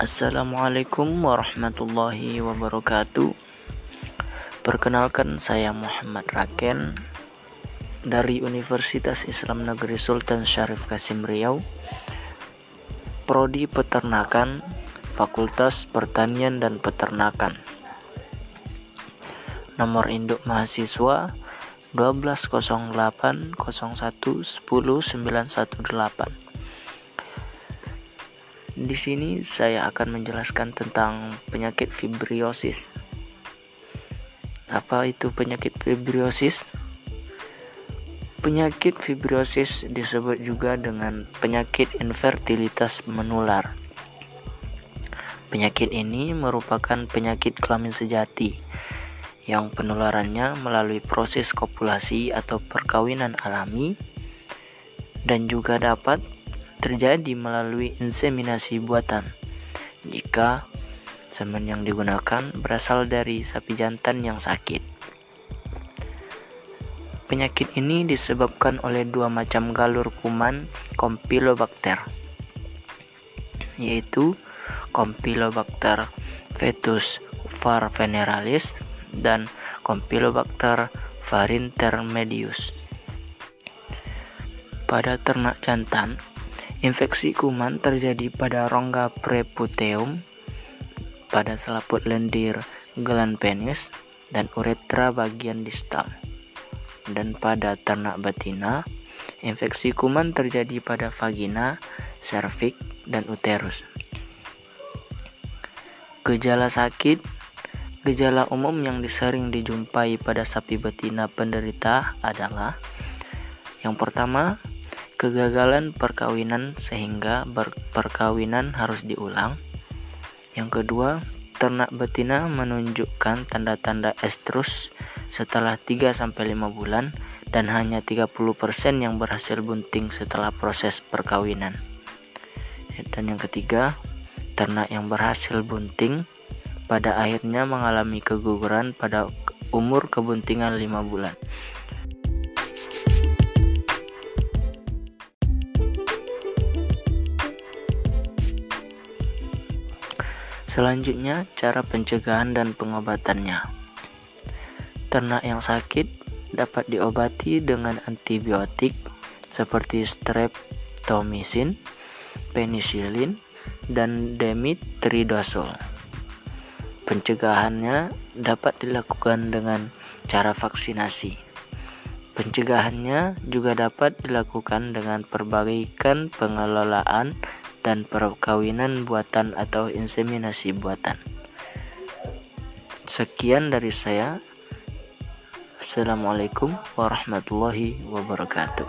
Assalamualaikum warahmatullahi wabarakatuh. Perkenalkan saya Muhammad Raken dari Universitas Islam Negeri Sultan Syarif Kasim Riau. Prodi Peternakan, Fakultas Pertanian dan Peternakan. Nomor induk mahasiswa 1208 01 10 918. Di sini saya akan menjelaskan tentang penyakit fibriosis. Apa itu penyakit fibriosis? Penyakit fibriosis disebut juga dengan penyakit infertilitas menular. Penyakit ini merupakan penyakit kelamin sejati yang penularannya melalui proses kopulasi atau perkawinan alami dan juga dapat terjadi melalui inseminasi buatan. Jika semen yang digunakan berasal dari sapi jantan yang sakit. Penyakit ini disebabkan oleh dua macam galur kuman Campylobacter, yaitu Campylobacter fetus varveneralis dan Campylobacter varintermedius. Pada ternak jantan, Infeksi kuman terjadi pada rongga preputeum, pada selaput lendir gelan penis, dan uretra bagian distal. Dan pada ternak betina, infeksi kuman terjadi pada vagina, serviks, dan uterus. Gejala sakit Gejala umum yang disering dijumpai pada sapi betina penderita adalah yang pertama, kegagalan perkawinan sehingga perkawinan harus diulang. Yang kedua, ternak betina menunjukkan tanda-tanda estrus setelah 3-5 bulan dan hanya 30% yang berhasil bunting setelah proses perkawinan. Dan yang ketiga, ternak yang berhasil bunting pada akhirnya mengalami keguguran pada umur kebuntingan 5 bulan. Selanjutnya, cara pencegahan dan pengobatannya. Ternak yang sakit dapat diobati dengan antibiotik seperti streptomycin, penicillin, dan demetridosol. Pencegahannya dapat dilakukan dengan cara vaksinasi. Pencegahannya juga dapat dilakukan dengan perbaikan pengelolaan dan perkawinan buatan atau inseminasi buatan. Sekian dari saya. Assalamualaikum warahmatullahi wabarakatuh.